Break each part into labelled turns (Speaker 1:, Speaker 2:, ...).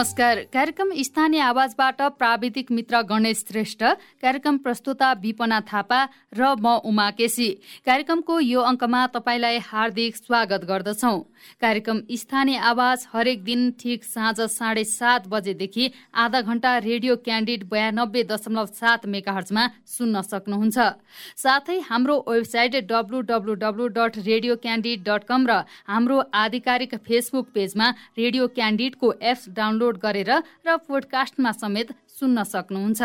Speaker 1: नमस्कार। कार्यक्रम स्थानीय आवाजबाट प्राविधिक मित्र गणेश श्रेष्ठ कार्यक्रम प्रस्तुता विपना थापा र म उमा केसी। कार्यक्रमको यो अङ्कमा तपाईँलाई हार्दिक स्वागत गर्दछौ। कार्यक्रम स्थानीय आवाज हरेक दिन ठिक साँझ साढे सात बजेदेखि आधा घण्टा रेडियो क्यान्डिड बयानब्बे दशमलव सात मेगाहर्जमा सुन्न सक्नुहुन्छ। साथै हाम्रो website W dot Radio Candid dot com र हाम्रो आधिकारिक फेसबुक पेजमा रेडियो क्यान्डिडको एप्स डाउनलोड गरेर र पोडकास्टमा समेत सुन्न सक्नुहुन्छ।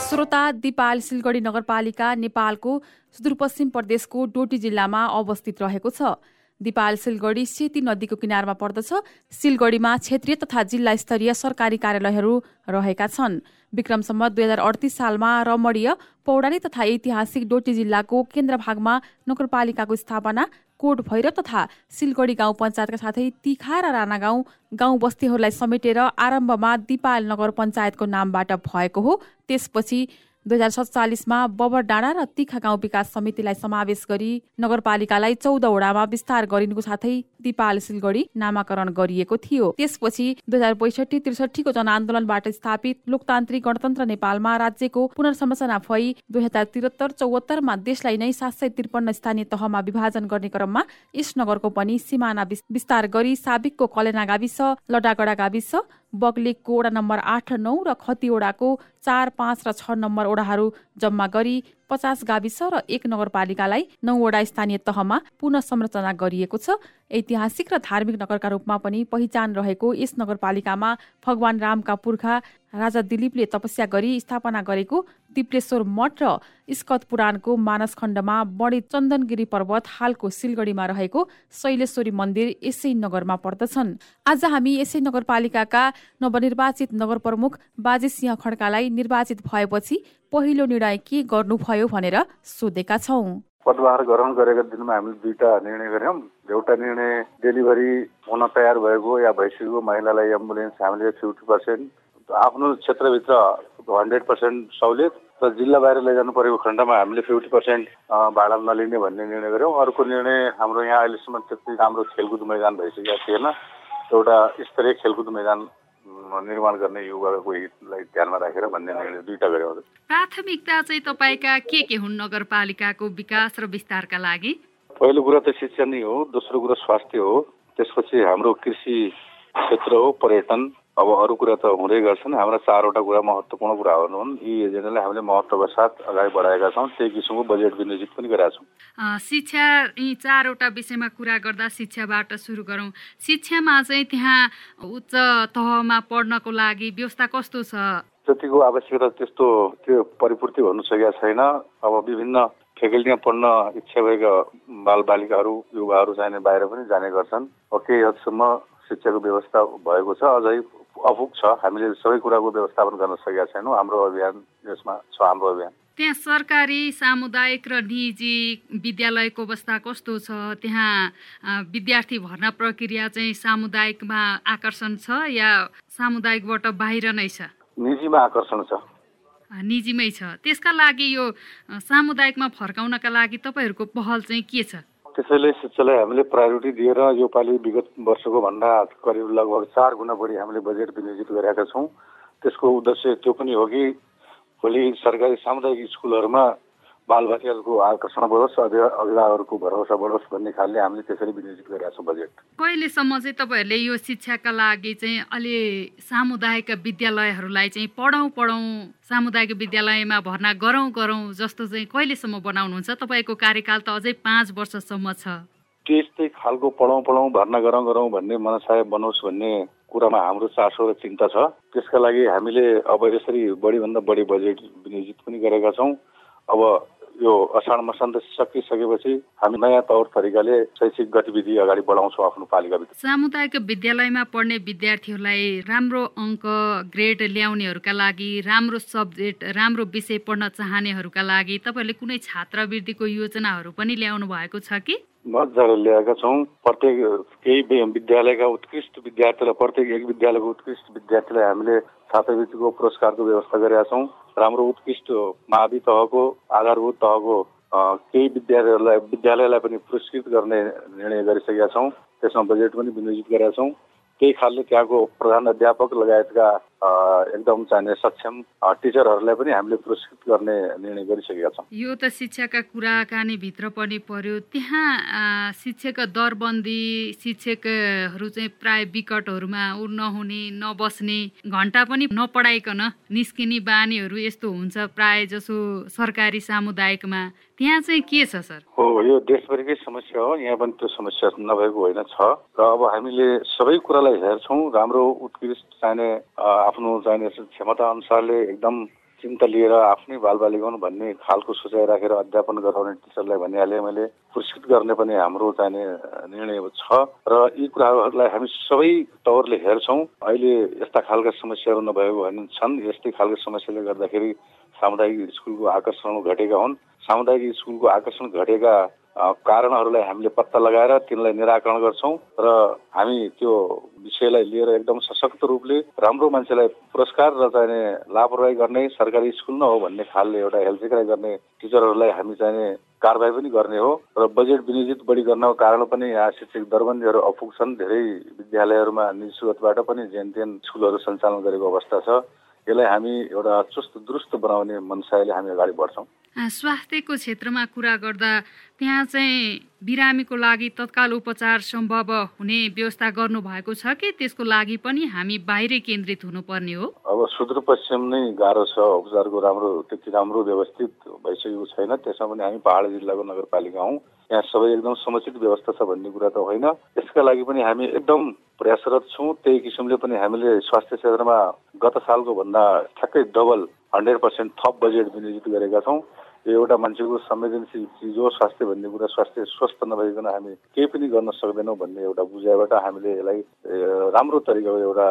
Speaker 2: श्रोता दिपाल सिलगढी नगरपालिका नेपालको सुदूरपश्चिम प्रदेशको डोटी जिल्लामा अवस्थित रहेको छ। दिपाल सिलगढी सेती नदीको किनारमा पर्दछ। सिलगढीमा क्षेत्रीय तथा जिल्ला स्तरीय सरकारी कार्यालयहरू रहेका छन्। विक्रमसम्म दुई हजार अडतिस सालमा रमणीय पौराणिक तथा ऐतिहासिक डोटी जिल्लाको केन्द्र भागमा नगरपालिकाको स्थापना कोट भैरव तथा सिलगढी गाउँ पञ्चायतका साथै तिखा र राणा गाउँ गाउँ बस्तीहरूलाई समेटेर आरम्भमा दिपाल नगर पञ्चायतको नामबाट भएको हो। त्यसपछि दुई हजार सत्तालिसमा बबर डाँडा र तिखा गाउँ विकास समितिलाई समावेश गरी नगरपालिकालाई चौधवटामा विस्तार गरिनुको साथै दिपाल सिलगढी नामाकरण गरिएको थियो। त्यसपछि दुई हजार बैसठी त्रिसठीको जनआन्दोलनबाट स्थापित लोकतान्त्रिक गणतन्त्र नेपालमा राज्यको पुनर्संरचना भई दुई हजार त्रिहत्तर चौहत्तरमा देशलाई नै सात सय त्रिपन्न स्थानीय तहमा विभाजन गर्ने क्रममा यस नगरको पनि सिमाना विस्तार गरी साबिकको कलेना गाविस लडागडा गाविस बग्लेकको वडा नम्बर आठ नौ र खतिवडाको चार पाँच र छ नम्बर ओडाहरू जम्मा गरी पचास गाविस र एक नगरपालिकालाई नौवटा स्थानीय तहमा पुनः संरचना गरिएको छ। ऐतिहासिक र धार्मिक नगरका रूपमा पनि पहिचान रहेको यस नगरपालिकामा भगवान रामका पुर्खा राजा दिलीपले तपस्या गरी स्थापना गरेको दिप्लेश्वर मठ र स्कत पुराणको मानस खण्डमा बढी चन्दनगिरी पर्वत हालको सिलगढीमा रहेको शैलेश्वरी मन्दिर यसै नगरमा पर्दछन्। आज हामी यसै नगरपालिकाका नवनिर्वाचित नगर प्रमुख बाजे सिंह खड्कालाई निर्वाचित भएपछि पहिलो निर्णय के गर्नुभयो भनेर सोधेका छौँ।
Speaker 3: पदभार ग्रहण गरेको दिनमा हामीले दुईवटा निर्णय गऱ्यौँ। एउटा निर्णय डेलिभरी हुन तयार भएको या भइसकेको महिलालाई एम्बुलेन्स हामीले फिफ्टी पर्सेन्ट आफ्नो क्षेत्रभित्र हन्ड्रेड पर्सेन्ट सहुलियत र जिल्ला बाहिर लैजानु परेको खण्डमा हामीले फिफ्टी पर्सेन्ट भाडा नलिने भन्ने निर्णय गऱ्यौँ। अर्को निर्णय हाम्रो यहाँ अहिलेसम्म त्यति राम्रो खेलकुद मैदान भइसकेको थिएन। एउटा स्तरीय खेलकुद मैदान निर्माण गर्ने युवाको हितलाई ध्यानमा राखेर भन्ने निर्णय दुईवटा गऱ्यौँ
Speaker 1: प्राथमिकता चाहिँ तपाईँका के के हुन् नगरपालिकाको विकास र विस्तारका लागि?
Speaker 3: पहिलो कुरा त शिक्षा नै हो दोस्रो कुरा स्वास्थ्य हो त्यसपछि हाम्रो कृषि क्षेत्र हो पर्यटन अब अरू कुरा त हुँदै गर्छन्। हाम्रा चारवटा कुरा महत्त्वपूर्ण कुरा हुन् यी एजेन्डालाई हामीले महत्त्वका साथ अगाडि बढाएका छौँ। त्यही किसिमको बजेट विनियोजित पनि गरेका
Speaker 1: छौँ। शिक्षा यी चारवटा विषयमा कुरा गर्दा शिक्षाबाट सुरु गरौँ। शिक्षामा चाहिँ त्यहाँ उच्च तहमा पढ्नको लागि व्यवस्था कस्तो छ?
Speaker 3: जतिको आवश्यकता त्यस्तो त्यो परिपूर्ति हुन सकेका छैन। अब विभिन्न फेकल्टीमा पढ्न इच्छा भएका बालबालिकाहरू युवाहरू चाहिने बाहिर पनि जाने गर्छन्। केही हदसम्म शिक्षाको व्यवस्था भएको छ। अझै अपुग छ। हामीले सबै कुराको व्यवस्थापन गर्न सकेका छैनौँ। हाम्रो अभियान यसमा छ। हाम्रो अभियान।
Speaker 1: त्यहाँ सरकारी सामुदायिक र निजी विद्यालयको अवस्था कस्तो छ? त्यहाँ विद्यार्थी भर्ना प्रक्रिया चाहिँ सामुदायिकमा आकर्षण छ या सामुदायिकबाट बाहिर नै छ?
Speaker 3: निजीमा आकर्षण छ।
Speaker 1: निजीमै छ। त्यसका लागि यो सामुदायिकमा फर्काउनका लागि तपाईँहरूको पहल चाहिँ के छ?
Speaker 3: त्यसैले शिक्षालाई हामीले प्रायोरिटी दिएर यो पालि विगत वर्षको भन्दा करिब लगभग चार गुणा बढी हामीले बजेट विनियोजित गरेका छौँ। त्यसको उद्देश्य त्यो पनि हो कि भोलि सरकारी सामुदायिक स्कुलहरूमा बालबालिकाको आकर्षण बढोस् अभिभावकहरूको भरोसा बढोस् भन्ने खालले हामीले त्यसरी विनियोजित गरेका छौँ बजेट।
Speaker 1: कहिलेसम्म चाहिँ तपाईँहरूले यो शिक्षाका लागि चाहिँ अलि सामुदायिक विद्यालयहरूलाई चाहिँ पढौँ पढौँ सामुदायिक विद्यालयमा भर्ना गरौँ गरौँ जस्तो चाहिँ कहिलेसम्म बनाउनुहुन्छ? तपाईँको कार्यकाल त अझै पाँच वर्षसम्म छ।
Speaker 3: त्यस्तै खालको पढौँ पढौँ भर्ना गरौँ गरौँ भन्ने मनसाय बनोस् भन्ने कुरामा हाम्रो चासो र चिन्ता छ। त्यसका लागि हामीले अब यसरी बढीभन्दा बढी बजेट विनियोजित पनि गरेका छौँ। अब यो असाढ मसान्त सकिसकेपछि हामी नयाँ तौर तरिकाले शैक्षिक गतिविधि अगाडि बढाउँछौँ आफ्नो पालिकाभित्र।
Speaker 1: सामुदायिक विद्यालयमा पढ्ने विद्यार्थीहरूलाई राम्रो अङ्क ग्रेड ल्याउनेहरूका लागि राम्रो सब्जेक्ट राम्रो विषय पढ्न चाहनेहरूका लागि तपाईँहरूले कुनै छात्रवृत्तिको योजनाहरू पनि ल्याउनु भएको छ कि?
Speaker 3: मजाले ल्याएका छौँ। प्रत्येक केही विद्यालयका उत्कृष्ट विद्यार्थीलाई प्रत्येक एक विद्यालयको उत्कृष्ट विद्यार्थीलाई हामीले छात्रवृत्तिको पुरस्कारको व्यवस्था गरेका छौँ। राम्रो उत्कृष्ट मावि तहको आधारभूत तहको केही विद्यालयहरूलाई विद्यालयलाई पनि पुरस्कृत गर्ने निर्णय गरिसकेका छौँ। त्यसमा बजेट पनि विनियोजित गरेका छौँ। त्यही खालले त्यहाँको प्रधान अध्यापक लगायतका एकदम चाहिने सक्षम टिचरहरूलाई पनि हामीले पुरस्कृत गर्ने निर्णय गरिसकेका छौँ।
Speaker 1: यो त शिक्षाका कुराकानी भित्र पनि पर्यो। त्यहाँ शिक्षक दरबन्दी शिक्षकहरू चाहिँ प्राय विकटहरूमा ऊ नहुने नबस्ने घन्टा पनि नपढाइकन निस्किने बानीहरू यस्तो हुन्छ प्राय जसो सरकारी सामुदायिकमा। त्यहाँ चाहिँ के छ सर?
Speaker 3: हो यो देशभरिकै समस्या हो। यहाँ पनि त्यो समस्या नभएको होइन छ। र अब हामीले सबै कुरालाई हेर्छौँ। राम्रो उत्कृष्ट चाहिने आफ्नो चाहिने क्षमता अनुसारले एकदम चिन्ता लिएर आफ्नै बालबालिका भन्ने खालको सोचाइ राखेर अध्यापन गराउने टिचरलाई भनिहालेँ। मैले पुरस्कृत गर्ने पनि हाम्रो चाहिने निर्णय छ र यी कुराहरूलाई हामी सबै तवरले हेर्छौँ। अहिले यस्ता खालका समस्याहरू नभएको भने छन्। यस्तै खालको समस्याले गर्दाखेरि सामुदायिक स्कुलको आकर्षण घटेका हुन्। सामुदायिक स्कुलको आकर्षण घटेका कारणहरूलाई हामीले पत्ता लगाएर तिनलाई निराकरण गर्छौँ र हामी त्यो विषयलाई लिएर एकदम सशक्त रूपले राम्रो मान्छेलाई पुरस्कार र चाहिने लापरवाही गर्ने सरकारी स्कुल न हो भन्ने खालले एउटा हेलचेक्राइ गर्ने टिचरहरूलाई हामी चाहिने कारवाही पनि गर्ने हो र बजेट विनियोजित बढी गर्नको कारण पनि यहाँ शिक्षक दरबन्दीहरू अपुग छन् धेरै विद्यालयहरूमा स्रोतबाट पनि जेन तेन स्कुलहरू सञ्चालन गरेको अवस्था छ। यसलाई हामी एउटा चुस्त दुरुस्त बनाउने मनसायले हामी अगाडि बढ्छौँ।
Speaker 1: स्वास्थ्यको क्षेत्रमा कुरा गर्दा त्यहाँ चाहिँ बिरामीको लागि तत्काल उपचार सम्भव हुने व्यवस्था गर्नु भएको छ कि? त्यसको लागि पनि हामी बाहिरै केन्द्रित हुनुपर्ने हो?
Speaker 3: अब सुदूरपश्चिम नै गाह्रो छ। उपचारको राम्रो त्यति राम्रो व्यवस्थित भइसकेको छैन। त्यसमा पनि हामी पहाड जिल्लाको नगरपालिका हौँ। यहाँ सबै एकदम समुचित व्यवस्था छ भन्ने कुरा त होइन। यसका लागि पनि हामी एकदम प्रयासरत छौँ। त्यही किसिमले पनि हामीले स्वास्थ्य क्षेत्रमा गत सालको भन्दा ठ्याक्कै डबल हन्ड्रेड पर्सेन्ट थप बजेट विनियोजित गरेका छौँ। यो एउटा मान्छेको संवेदनशील चिज हो स्वास्थ्य भन्ने कुरा स्वास्थ्य स्वस्थ नभइकन हामी केही पनि गर्न सक्दैनौँ भन्ने एउटा बुझाइबाट हामीले यसलाई राम्रो तरिकाको एउटा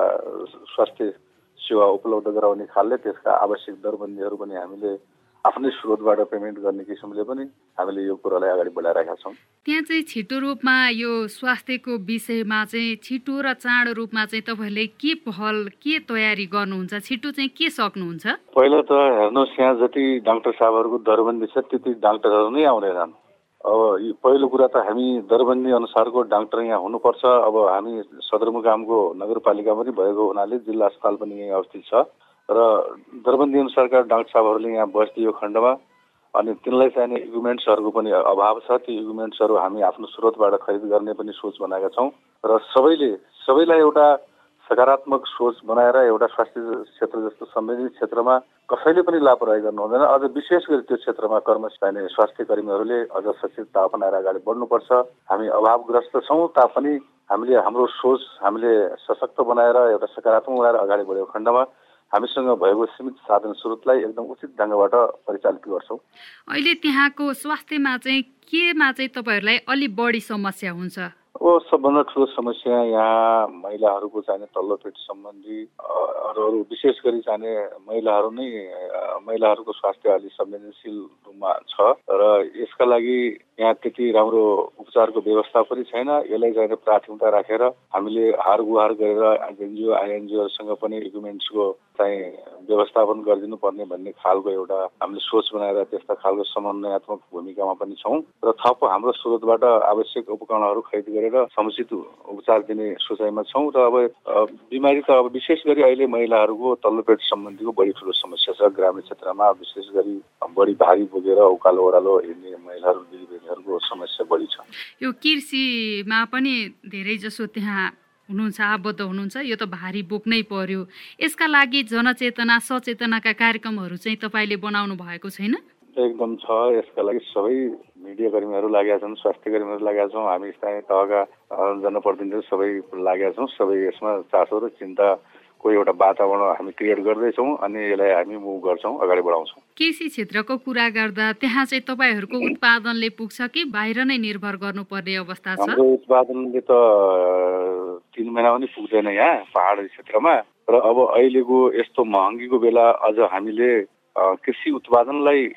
Speaker 3: स्वास्थ्य सेवा उपलब्ध गराउने खालले त्यसका आवश्यक दरबन्दीहरू पनि हामीले आफ्नै स्रोतबाट पेमेन्ट गर्ने किसिमले पनि हामीले यो कुरालाई अगाडि बढाइरहेका छौँ।
Speaker 1: त्यहाँ चाहिँ छिटो रूपमा यो स्वास्थ्यको विषयमा चाहिँ छिटो र चाँडो रूपमा चाहिँ तपाईँहरूले के पहल के तयारी गर्नुहुन्छ? छिटो चाहिँ के सक्नुहुन्छ?
Speaker 3: पहिला त हेर्नुहोस् यहाँ जति डाक्टर साहबहरूको दरबन्दी छ त्यति डाक्टरहरू नै आउँदैनन् अब पहिलो कुरा त हामी दरबन्दी अनुसारको डाक्टर यहाँ हुनुपर्छ। अब हामी सदरमुकामको नगरपालिका पनि भएको हुनाले जिल्ला अस्पताल पनि यहीँ अवस्थित छ। र दरबन्दी अनुसारका डाक्टर साहबहरूले यहाँ बस्दियो खण्डमा अनि तिनलाई चाहिने इक्विपमेन्ट्सहरूको पनि अभाव छ। ती इक्विपमेन्ट्सहरू हामी आफ्नो स्रोतबाट खरिद गर्ने पनि सोच बनाएका छौँ र सबैले सबैलाई एउटा सकारात्मक सोच बनाएर एउटा स्वास्थ्य क्षेत्र जस्तो संवेदनशील क्षेत्रमा कसैले पनि लापरवाही गर्नु हुँदैन। अझ विशेष गरी त्यो क्षेत्रमा कर्म चाहिने स्वास्थ्य कर्मीहरूले अझ सचेतता अपनाएर अगाडि बढ्नुपर्छ। हामी अभावग्रस्त छौँ तापनि हामीले हाम्रो सोच हामीले सशक्त बनाएर एउटा सकारात्मक बनाएर अगाडि बढेको खण्डमा हामीसँग भएको सीमित साधन स्रोतलाई एकदम उचित ढङ्गबाट परिचालित गर्छौँ।
Speaker 1: अहिले त्यहाँको स्वास्थ्यमा चाहिँ केमा चाहिँ तपाईँहरूलाई अलिक बढी समस्या हुन्छ?
Speaker 3: अब सबभन्दा ठुलो समस्या यहाँ महिलाहरूको चाहिने तल्लो पेट सम्बन्धी अरू विशेष गरी चाहिने महिलाहरू नै महिलाहरूको स्वास्थ्य अलिक संवेदनशील रूपमा छ र यसका लागि यहाँ त्यति राम्रो उपचारको व्यवस्था पनि छैन। यसलाई चाहिने प्राथमिकता राखेर हामीले हार गुहार गरेर एनजिओ आइएनजिओहरूसँग पनि इक्विपमेन्ट्सको चाहिँ व्यवस्थापन गरिदिनु पर्ने भन्ने खालको एउटा हामीले सोच बनाएर त्यस्ता खालको समन्वयात्मक भूमिकामा पनि छौँ। र थप हाम्रो स्रोतबाट आवश्यक उपकरणहरू खरिद गरेर समुचित उपचार दिने सोचाइमा छौँ र अब बिमारी त अब विशेष गरी अहिले महिलाहरूको तल्लो पेट सम्बन्धीको बढी ठुलो समस्या छ। ग्रामीण क्षेत्रमा विशेष गरी बढी भारी बोकेर उकालो ओह्रालो हिँड्ने महिलाहरू दिदीबहिनीहरूको समस्या बढी छ।
Speaker 1: यो कृषिमा पनि धेरै जसो त्यहाँ हुनुहुन्छ आबद्ध हुनुहुन्छ। यो त भारी बोक्नै पर्यो। यसका लागि जनचेतना सचेतनाका कार्यक्रमहरू चाहिँ तपाईँले बनाउनु भएको छैन?
Speaker 3: एकदम छ। यसका लागि सबै मिडिया कर्मीहरू लागेका छन् स्वास्थ्य कर्मीहरू लागेका छौँ हामी स्थानीय तहका जनप्रतिनिधिहरू सबै लागेका छौँ सबै यसमा चासो र चिन्ता को एउटा वातावरण हामी क्रिएट गर्दैछौँ अनि यसलाई हामी मुभ गर्छौँ अगाडि बढाउँछौँ।
Speaker 1: कृषि क्षेत्रको कुरा गर्दा त्यहाँ चाहिँ तपाईँहरूको उत्पादनले पुग्छ कि बाहिर नै निर्भर गर्नुपर्ने अवस्था छ?
Speaker 3: हाम्रो उत्पादनले त तिन महिना पनि पुग्दैन यहाँ पहाडी क्षेत्रमा। र अब अहिलेको यस्तो महँगीको बेला अझ हामीले कृषि उत्पादनलाई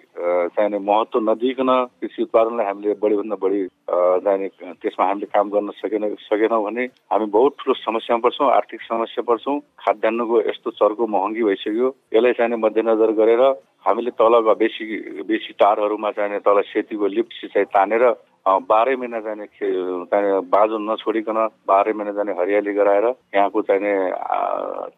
Speaker 3: चाहिने महत्त्व नदिइकन कृषि उत्पादनलाई हामीले बढीभन्दा बढी चाहिने त्यसमा हामीले काम गर्न सकेन सकेनौँ भने हामी बहुत ठुलो समस्यामा पर्छौँ आर्थिक समस्या पर्छौँ। खाद्यान्नको यस्तो चर्को महँगी भइसक्यो। यसलाई चाहिने मध्यनजर गरेर हामीले तल बेसी बेसी टारहरूमा चाहिने तल सेतीको लिफ्ट सिँचाइ तानेर बाह्रै महिना जाने चाहिने बाजु नछोडिकन बाह्रै महिना जाने हरियाली गराएर यहाँको चाहिने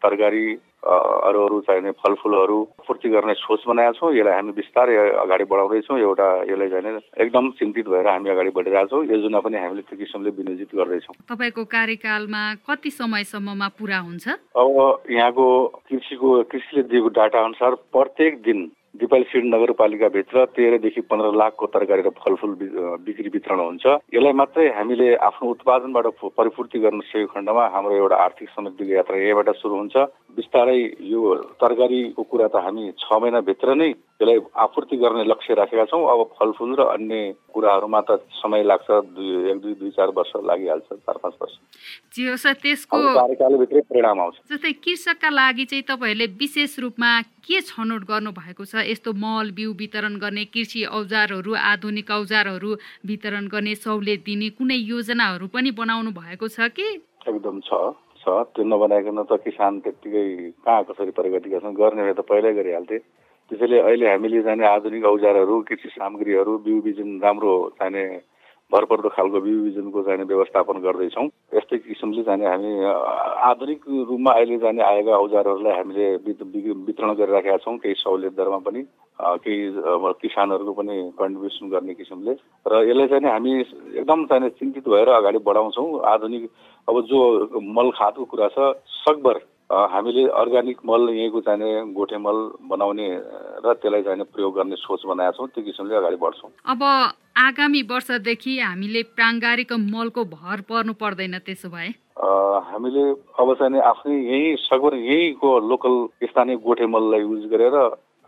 Speaker 3: तरकारी अरू अरू चाहिने फलफुलहरू पूर्ति गर्ने सोच बनाएका छौँ। यसलाई हामी बिस्तारै अगाडि बढाउँदैछौँ। एउटा यसलाई चाहिँ एकदम चिन्तित भएर हामी अगाडि बढिरहेका छौँ। योजना पनि हामीले त्यो किसिमले विनियोजित गर्दैछौँ।
Speaker 1: तपाईँको कार्यकालमा कति समयसम्ममा पुरा हुन्छ?
Speaker 3: अब यहाँको कृषिको कृषिले दिएको डाटा अनुसार प्रत्येक दिन दिपाली नगरपालिकाभित्र तेह्रदेखि पन्ध्र लाखको तरकारी र फलफुल बिक्री वितरण हुन्छ। यसलाई मात्रै हामीले आफ्नो उत्पादनबाट परिपूर्ति गर्न सकेको खण्डमा हाम्रो एउटा आर्थिक समृद्धिको यात्रा यहीँबाट सुरु हुन्छ। बिस्तारै यो तरकारीको कुरा त हामी छ महिनाभित्र नै यसलाई आपूर्ति गर्ने लक्ष्य राखेका छौँ। अब फलफुल र अन्य कुराहरूमा त समय लाग्छ दुई एक दुई दुई चार वर्ष लागिहाल्छ चार पाँच वर्ष।
Speaker 1: त्यसको
Speaker 3: कार्यकालभित्रै परिणाम आउँछ।
Speaker 1: जस्तै कृषकका लागि चाहिँ तपाईँहरूले विशेष रूपमा के छनौट गर्नु भएको छ? यस्तो मल बिउ वितरण गर्ने कृषि औजारहरू आधुनिक औजारहरू वितरण गर्ने सहुलियत दिने कुनै योजनाहरू पनि बनाउनु भएको छ कि?
Speaker 3: एकदम छ छ। त्यो नबनाइकन त किसान त्यत्तिकै कहाँ कसरी प्रगति गर्छन्? गर्ने भए त पहिल्यै गरिहाल्थे। त्यसैले अहिले हामीले जाने आधुनिक औजारहरू कृषि सामग्रीहरू बिउ बिजन राम्रो चाहिने भरपर्दो खालको बिजनको चाहिने व्यवस्थापन गर्दैछौँ। यस्तै किसिमले जाने हामी आधुनिक रूपमा अहिले जाने आएका औजारहरूलाई हामीले वितरण गरिराखेका छौँ केही सहुलियत दरमा पनि केही किसानहरूको पनि कन्ट्रिब्युसन गर्ने किसिमले। र यसलाई चाहिँ हामी एकदम चाहिने चिन्तित भएर अगाडि बढाउँछौँ। आधुनिक अब जो मल खादको कुरा छ सकभर हामीले अर्ग्यानिक मल यहीँको चाहिने गोठे मल बनाउने र त्यसलाई चाहिने प्रयोग गर्ने सोच बनाएका छौँ। त्यो किसिमले अगाडि बढ्छौँ।
Speaker 1: अब आगामी वर्षदेखि हामीले प्राङ्गारिक मलको भर पर्नु पर्दैन त्यसो भए?
Speaker 3: हामीले अब चाहिँ आफ्नै यहीँ सगभर यहीँको लोकल स्थानीय गोठे मललाई युज गरेर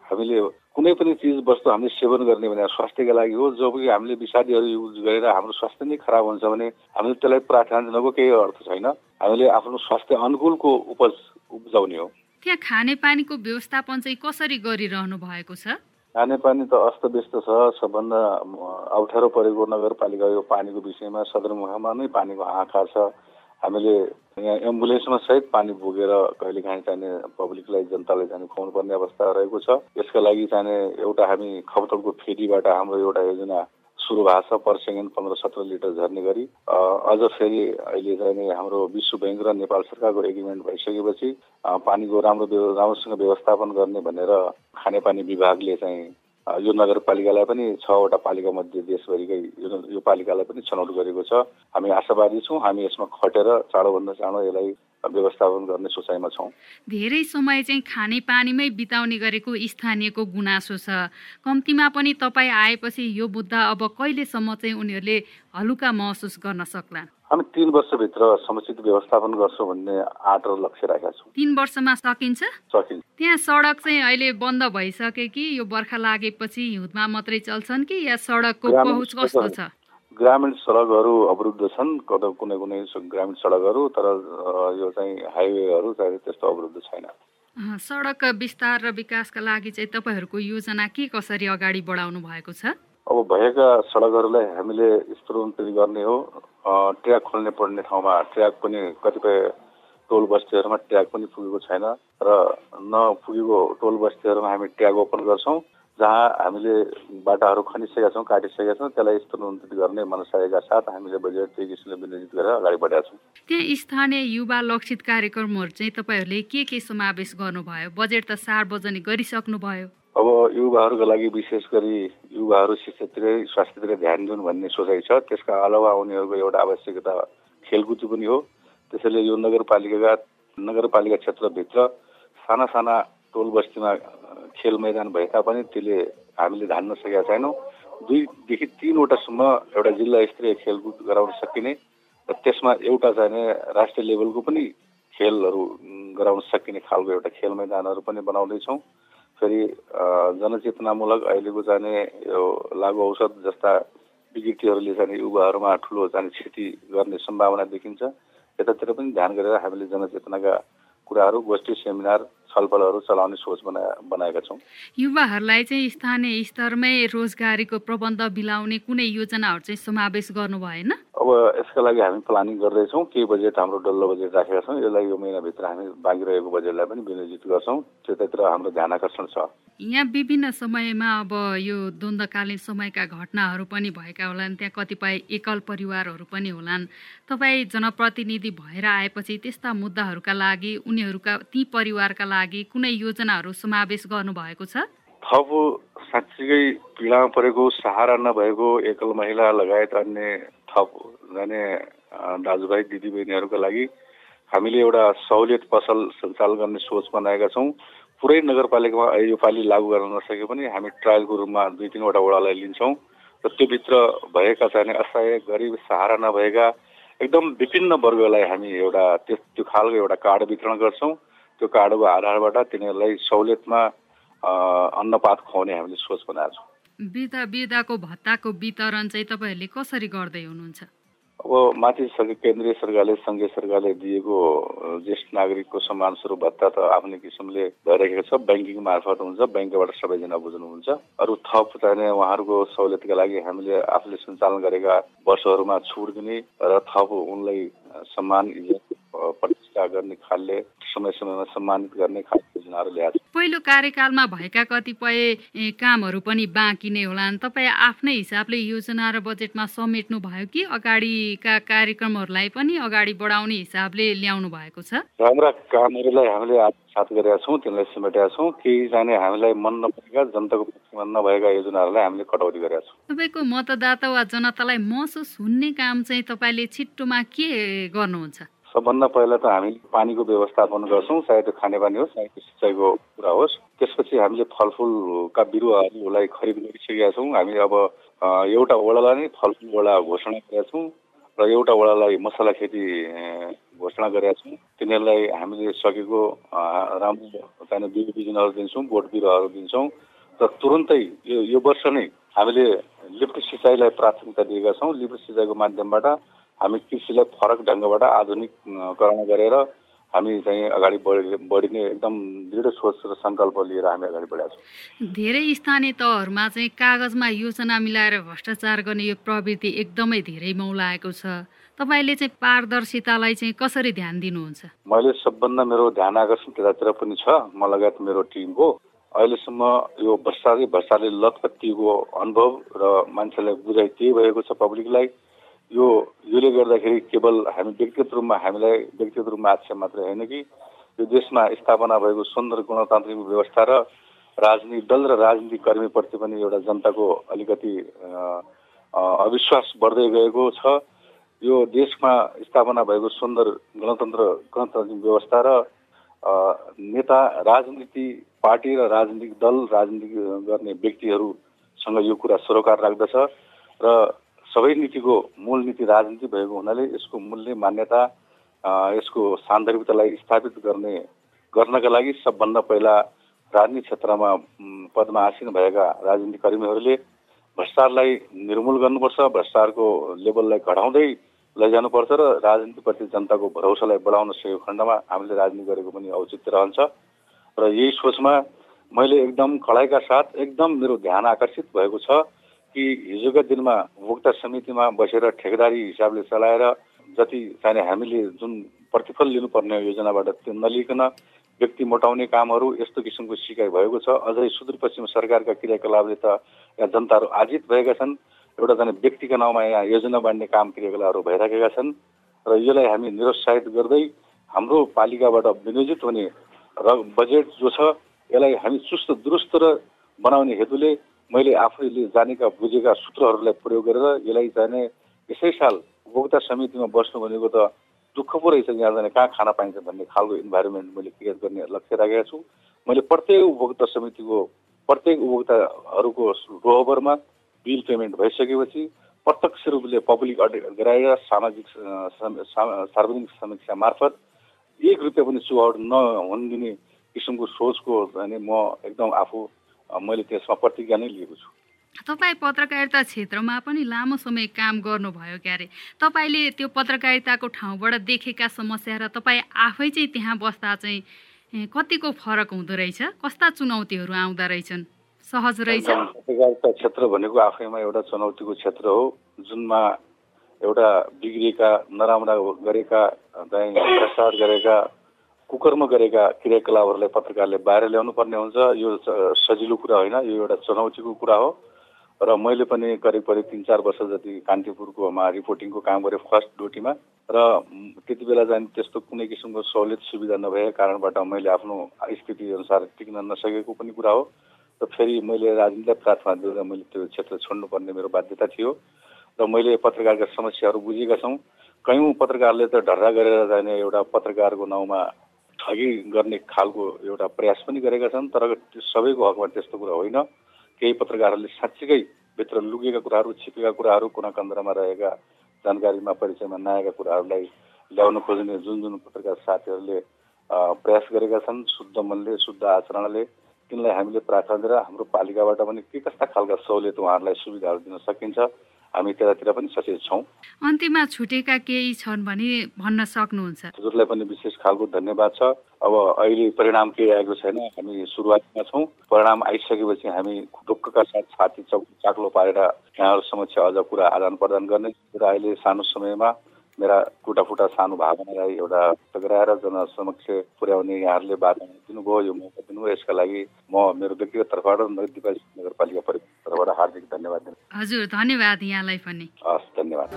Speaker 3: हामीले कुनै पनि चिज वस्तु हामीले सेवन गर्ने भने स्वास्थ्यका लागि हो। जब कि हामीले विषादीहरू युज गरेर हाम्रो स्वास्थ्य नै खराब हुन्छ भने हामीले त्यसलाई प्रार्थना दिनको केही अर्थ छैन। हामीले आफ्नो स्वास्थ्य अनुकूलको उपज उब्जाउने हो।
Speaker 1: त्यहाँ खानेपानीको व्यवस्थापन चाहिँ कसरी गरिरहनु भएको छ?
Speaker 3: खानेपानी त अस्तव्यस्त छ। सबभन्दा अप्ठ्यारो परेको नगरपालिका यो पानीको विषयमा सदरमुखमा नै पानीको हाहाकार छ। हामीले यहाँ एम्बुलेन्समा सहित पानी बोकेर कहिलेकाहीँ चाहिने पब्लिकलाई जनतालाई चाहिँ खुवाउनु पर्ने अवस्था रहेको छ। यसका लागि चाहिने एउटा हामी खपतको फेरीबाट हाम्रो एउटा योजना सुरु भएको छ पर सेकेन्ड पन्ध्र सत्र लिटर झर्ने गरी। अझ फेरि अहिले चाहिँ हाम्रो विश्व ब्याङ्क र नेपाल सरकारको एग्रिमेन्ट भइसकेपछि पानीको राम्रो राम्रोसँग व्यवस्थापन गर्ने भनेर खानेपानी विभागले चाहिँ यो नगरपालिकालाई पनि छवटा पालिका मध्ये देशभरिकै यो पालिकालाई पनि छनौट गरेको छ। हामी आशावादी छौँ। हामी यसमा खटेर चाँडोभन्दा चाँडो यसलाई व्यवस्थापन गर्ने सोचाइमा छौँ।
Speaker 1: धेरै समय चाहिँ खाने पानीमै बिताउने गरेको स्थानीयको गुनासो छ। कम्तीमा पनि तपाईँ आएपछि यो मुद्दा अब कहिलेसम्म चाहिँ उनीहरूले हलुका महसुस गर्न सक्ला?
Speaker 3: हामी तिन वर्षभित्र समुचित व्यवस्थापन गर्छौँ भन्ने आँट र लक्ष्य राखेका छौँ।
Speaker 1: तिन वर्षमा सकिन्छ?
Speaker 3: सकिन्छ।
Speaker 1: त्यहाँ सडक चाहिँ अहिले बन्द भइसक्यो कि यो बर्खा लागेपछि हिउँदमा मात्रै चल्छन् कि या सडकको पहुँच कस्तो छ?
Speaker 3: ग्रामीण सडकहरू अवरुद्ध छन्। कुनै कुनै ग्रामीण सडकहरू तर यो चाहिँ हाइवेहरू चाहिँ त्यस्तो अवरुद्ध छैन।
Speaker 1: सडक विस्तार र विकासका लागि चाहिँ तपाईँहरूको योजना के कसरी अगाडि बढाउनु भएको छ?
Speaker 3: अब भएका सडकहरूलाई हामीले स्तरोन्नति गर्ने हो। ट्र्याक खोल्ने पर्ने ठाउँमा ट्र्याक पनि कतिपय टोल बस्तीहरूमा ट्र्याक पनि पुगेको छैन। र नपुगेको टोल बस्तीहरूमा हामी ट्र्याक ओपन गर्छौँ। जहाँ हामीले बाटाहरू खनिसकेका छौँ काटिसकेका छौँ त्यसलाई स्तरोन्नति गर्ने मनसायका साथ हामीले बजेट त्यही किसिमले विनियोजित गरेर अगाडि बढेका छौँ।
Speaker 1: त्यहाँ स्थानीय युवा लक्षित कार्यक्रमहरू चाहिँ तपाईँहरूले के के समावेश गर्नुभयो? बजेट त सार्वजनिक गरिसक्नुभयो।
Speaker 3: अब युवाहरूको लागि विशेष गरी युवाहरू शिक्षातिरै स्वास्थ्यतिर ध्यान दिउन् भन्ने सोचाइ छ। त्यसका अलावा उनीहरूको एउटा आवश्यकता खेलकुद पनि हो। त्यसैले यो नगरपालिकाका नगरपालिका क्षेत्रभित्र साना साना टोल बस्तीमा खेल मैदान भए तापनि त्यसले हामीले धान्न सकेका छैनौँ। दुईदेखि तिनवटासम्म एउटा जिल्ला स्तरीय खेलकुद गराउन सकिने र त्यसमा एउटा चाहिँ राष्ट्रिय लेभलको पनि खेलहरू गराउन सकिने खालको एउटा खेल मैदानहरू पनि बनाउँदैछौँ। फेरि जनचेतनामूलक अहिलेको चाहिँ यो लागु औषध जस्ता विकृतिहरूले चाहिँ युवाहरूमा ठुलो चाहिँ क्षति गर्ने सम्भावना देखिन्छ। यतातिर पनि ध्यान गरेर हामीले जनचेतनाका कुराहरू गोष्ठी सेमिनार छलफलहरू चलाउने सोच बनाए बनाएका छौँ।
Speaker 1: युवाहरूलाई चाहिँ स्थानीय स्तरमै रोजगारीको प्रबन्ध बिलाउने कुनै योजनाहरू चाहिँ समावेश गर्नु भएन
Speaker 3: अब यसका लागि हामी प्लानिङ गर्दैछौँ केही बजेट हाम्रो डल्लो बजेट राखेका छौँ यसलाई यो महिनाभित्र हामी बाँकी रहेको बजेटलाई पनि विनियोजित गर्छौँ। त्यतातिर हाम्रो ध्यान आकर्षण छ।
Speaker 1: यहाँ विभिन्न समयमा अब यो द्वन्द्वकालीन समयका घटनाहरू पनि भएका होलान् त्यहाँ कतिपय एकल परिवारहरू पनि होलान्। तपाईँ जनप्रतिनिधि भएर आएपछि त्यस्ता मुद्दाहरूका लागि उनीहरूका ती परिवारका लागि कुनै योजनाहरू समावेश गर्नुभएको छ?
Speaker 3: थप साँच्चीकै पीडामा परेको सहारा नभएको एकल महिला लगायत अन्य थप जाने दाजुभाइ दिदीबहिनीहरूका लागि हामीले एउटा सहुलियत पसल सञ्चालन गर्ने सोच बनाएका छौँ। पुरै नगरपालिकामा यो पालि लागू गर्न नसके पनि हामी ट्रायलको रूपमा दुई तिनवटा वडालाई लिन्छौँ र त्योभित्र भएका चाहिँ असहाय गरिब सहारा नभएका एकदम विभिन्न वर्गलाई हामी एउटा त्यस त्यो खालको एउटा कार्ड वितरण गर्छौँ। त्यो कार्डको आधारबाट तिनीहरूलाई सहुलियतमा अन्नपात खुवाउने हामीले सोच बनाएको छौँ।
Speaker 1: वृद्ध वृद्धाको भत्ताको वितरण चाहिँ तपाईँहरूले कसरी गर्दै हुनुहुन्छ?
Speaker 3: अब माथि केन्द्रीय सरकारले सङ्घीय सरकारले दिएको ज्येष्ठ नागरिकको सम्मान स्वरूप भत्ता त आफ्नै किसिमले भइरहेको छ। ब्याङ्किङ मार्फत हुन्छ ब्याङ्कबाट सबैजना बुझ्नुहुन्छ। अरू थप चाहिने उहाँहरूको सहुलियतका लागि हामीले आफूले सञ्चालन गरेका वर्षहरूमा छुट दिने र थप उनलाई सम्मान प्रतिष्ठा गर्ने खालले समय समयमा सम्मानित गर्ने खालको योजनाहरू ल्याएको
Speaker 1: पहिलो कार्यकालमा भएका कतिपय कामहरू पनि बाँकी नै होलान्। तपाईँ आफ्नै हिसाबले योजना र बजेटमा समेट्नु भयो कि अगाडिका कार्यक्रमहरूलाई पनि अगाडि बढाउने हिसाबले ल्याउनु भएको छ?
Speaker 3: राम्रा कामहरूलाई हामीले साथ गरेका छौँ तिनलाई समेटेका छौँ। केही जाने हामीलाई मन नपरेका जनताको पक्षमा नभएका योजनाहरूलाई हामीले कटौती गरेका छौँ।
Speaker 1: तपाईँको मतदाता वा जनतालाई महसुस हुने काम चाहिँ तपाईँले छिट्टोमा के गर्नुहुन्छ?
Speaker 3: सबभन्दा पहिला त हामी पानीको व्यवस्थापन गर्छौँ चाहे त्यो खानेपानी होस् चाहे त्यो सिँचाइको कुरा होस्। त्यसपछि हामीले फलफुलका बिरुवाहरूलाई खरिद गरिसकेका छौँ। हामी अब एउटा वडालाई नै फलफुल वडा घोषणा गरेका छौँ र एउटा वडालाई मसला खेती घोषणा गरेका छौँ। तिनीहरूलाई हामीले सकेको राम्रो चाहिने बिउ बिजनहरू दिन्छौँ बोट बिरुवाहरू दिन्छौँ र तुरन्तै यो यो वर्ष नै हामीले लिफ्ट सिँचाइलाई प्राथमिकता दिएका छौँ। लिफ्ट सिँचाइको माध्यमबाट हामी कृषिलाई फरक ढङ्गबाट आधुनिककरण गरेर हामी चाहिँ अगाडि बढी बढिने एकदम दृढ सोच र सङ्कल्प लिएर हामी अगाडि बढेका छौँ।
Speaker 1: धेरै स्थानीय तहहरूमा चाहिँ कागजमा योजना मिलाएर भ्रष्टाचार गर्ने यो प्रवृत्ति एकदमै धेरै मौलाएको छ। तपाईँले चाहिँ पारदर्शितालाई चाहिँ कसरी ध्यान दिनुहुन्छ?
Speaker 3: मैले सबभन्दा मेरो ध्यान आकर्षण त्यतातिर पनि छ। म लगायत मेरो टिमको। अहिलेसम्म यो भ्रष्टाचारी भ्रष्टाचारले लतपत्तीको अनुभव र मान्छेलाई बुझाइ त्यही भएको छ पब्लिकलाई यो योले गर्दाखेरि केवल हामी व्यक्तिगत रूपमा हामीलाई व्यक्तिगत रूपमा आक्षेप मात्रै होइन कि? यो देशमा स्थापना भएको सुन्दर गणतान्त्रिक व्यवस्था र राजनीतिक दल र राजनीतिक कर्मीप्रति पनि एउटा जनताको अलिकति अविश्वास बढ्दै गएको छ। यो देशमा स्थापना भएको सुन्दर गणतन्त्र गणतान्त्रिक व्यवस्था र नेता राजनीति पार्टी र राजनीतिक दल राजनीति गर्ने व्यक्तिहरूसँग यो कुरा सरोकार राख्दछ र सबै नीतिको मूल नीति राजनीति भएको हुनाले यसको मूल्य मान्यता यसको सान्दर्भिकतालाई स्थापित गर्ने गर्नका लागि सबभन्दा पहिला राजनीति क्षेत्रमा पदमा आसीन भएका राजनीतिक कर्मीहरूले भ्रष्टाचारलाई निर्मूल गर्नुपर्छ भ्रष्टाचारको लेभललाई घटाउँदै लैजानुपर्छ र राजनीतिप्रति जनताको भरोसालाई बढाउन सकेको खण्डमा हामीले राजनीति गरेको पनि औचित्य रहन्छ। र यही सोचमा मैले एकदम कडाइका साथ एकदम मेरो ध्यान आकर्षित भएको छ। कि हिजोका दिनमा उपभोक्ता समितिमा बसेर ठेकेदारी हिसाबले चलाएर जति चाहिने हामीले जुन प्रतिफल लिनुपर्ने योजनाबाट त्यो नलिकन व्यक्ति मोटाउने कामहरू यस्तो किसिमको सिकाइ भएको छ। अझै सुदूरपश्चिम सरकारका क्रियाकलापले त यहाँ जनताहरू आजित भएका छन्। एउटा जाने व्यक्तिका नाउँमा यहाँ योजना बाँड्ने काम क्रियाकलापहरू भइराखेका छन्। र यसलाई हामी निरुत्साहित गर्दै हाम्रो पालिकाबाट विनियोजित हुने र बजेट जो छ यसलाई हामी चुस्त दुरुस्त र बनाउने हेतुले मैले आफैले जानेका बुझेका सूत्रहरूलाई प्रयोग गरेर यसलाई चाहिँ यसै साल उपभोक्ता समितिमा बस्नु भनेको त दुःख पो रहेछ यहाँ जाने कहाँ खाना पाइन्छ भन्ने खालको इन्भाइरोमेन्ट मैले क्रिएट गर्ने लक्ष्य राखेको छु। मैले प्रत्येक उपभोक्ता समितिको प्रत्येक उपभोक्ताहरूको रोहबरमा बिल पेमेन्ट भइसकेपछि प्रत्यक्ष रूपले पब्लिक अडिट गराएर सामाजिक सार्वजनिक समीक्षा मार्फत एक रुपियाँ पनि चुहावट नहुन दिने किसिमको सोचको म एकदम आफू मैले त्यसमा प्रतिज्ञा नै लिएको छु।
Speaker 1: तपाईँ पत्रकारिता क्षेत्रमा पनि लामो समय काम गर्नुभयो क्यारे? तपाईँले त्यो पत्रकारिताको ठाउँबाट देखेका समस्या र तपाईँ आफै चाहिँ त्यहाँ बस्दा चाहिँ कतिको फरक हुँदो रहेछ? कस्ता चुनौतीहरू आउँदो रहेछन्? सहज रहेछ?
Speaker 3: पत्रकारिता क्षेत्र भनेको आफैमा एउटा चुनौतीको क्षेत्र हो जुनमा एउटा बिग्रिएका नराम्रा गरेका चाहिँ भ्रष्टाचार गरेका कुकर्म गरेका क्रियाकलापहरूलाई पत्रकारले बाहिर ल्याउनु पर्ने हुन्छ। यो सजिलो कुरा होइन यो एउटा चुनौतीको कुरा हो। र मैले पनि करिब करिब तिन चार वर्ष जति कान्तिपुरकोमा रिपोर्टिङको काम गरेँ फर्स्ट ड्युटीमा। र त्यति बेला चाहिँ त्यस्तो कुनै किसिमको सहुलियत सुविधा नभएको कारणबाट मैले आफ्नो स्थिति अनुसार टिक्न नसकेको पनि कुरा हो। र फेरि मैले राजनीतिलाई प्रार्थना दिँदा मैले त्यो क्षेत्र छोड्नुपर्ने मेरो बाध्यता थियो। र मैले पत्रकारका समस्याहरू बुझेका छौँ। कयौँ पत्रकारले त ढर्रा गरेर जाने एउटा पत्रकारको नाउँमा ठगी गर्ने खालको एउटा प्रयास पनि गरेका छन् तर सबैको हकमा त्यस्तो कुरा होइन। केही पत्रकारहरूले साँच्चीकै भित्र लुकेका कुराहरू छिपेका कुराहरू कुना कन्द्रमा रहेका जानकारीमा परिचयमा नआएका कुराहरूलाई ल्याउन खोज्ने जुन जुन पत्रकार साथीहरूले प्रयास गरेका छन् शुद्ध मनले शुद्ध आचरणले तिनलाई हामीले प्रार्थना हाम्रो पालिकाबाट पनि के कस्ता खालका सहुलियत उहाँहरूलाई सुविधाहरू दिन सकिन्छ हामी त्यतातिर पनि सचेत छौँ।
Speaker 1: अन्त्यमा छुटेका केही छन् भने भन्न सक्नुहुन्छ।
Speaker 3: हजुरलाई पनि विशेष खालको धन्यवाद छ। अब अहिले परिणाम केही आएको छैन हामी सुरुवातमा छौँ। परिणाम आइसकेपछि हामी ढुक्कका साथ छाती चौक चाक्लो पारेर यहाँहरू समक्ष अझ कुरा आदान प्रदान गर्ने र अहिले सानो समयमा मेरा टुटाफुटा सानो भावनालाई एउटा गराएर जनसमक्ष पुर्याउने यहाँहरूले बाधा दिनुभयो यो मौका दिनुभयो। यसका लागि म मेरो व्यक्तिगत तर्फबाट दिपा नगरपालिका तर्फबाट हार्दिक धन्यवाद दिनु।
Speaker 1: हजुर धन्यवाद यहाँलाई पनि।
Speaker 3: हस् धन्यवाद।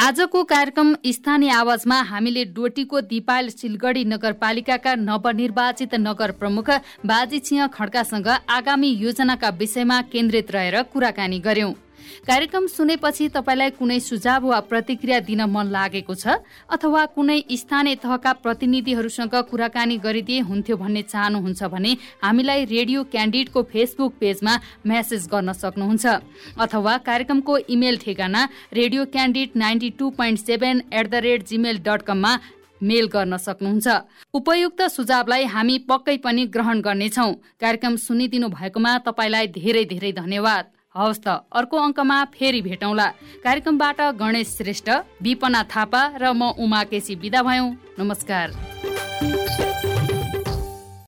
Speaker 1: आजको कार्यक्रम स्थानीय आवाजमा हामीले डोटीको दिपाल सिलगढी नगरपालिकाका नवनिर्वाचित नगर प्रमुख बाजी छिया खड्कासँग आगामी योजनाका विषयमा केन्द्रित रहेर कुराकानी गर्यौं। कार्यक्रम सुनेपछि तपाईँलाई कुनै सुझाव वा प्रतिक्रिया दिन मन लागेको छ अथवा कुनै स्थानीय तहका प्रतिनिधिहरूसँग कुराकानी गरिदिए हुन्थ्यो भन्ने चाहनुहुन्छ भने हामीलाई रेडियो क्यान्डिडको फेसबुक पेजमा म्यासेज गर्न सक्नुहुन्छ। अथवा कार्यक्रमको इमेल ठेगाना Radio Candid ninety two point seven at the rate Gmail dot कममा मेल गर्न सक्नुहुन्छ। उपयुक्त सुझावलाई हामी पक्कै पनि ग्रहण गर्नेछौ। कार्यक्रम सुनिदिनु भएकोमा तपाईँलाई धेरै धेरै धन्यवाद। हवस् त अर्को अङ्कमा फेरि भेटौँला। कार्यक्रमबाट गणेश श्रेष्ठ विपना थापा र म उमा केसी विदा भयौँ। नमस्कार।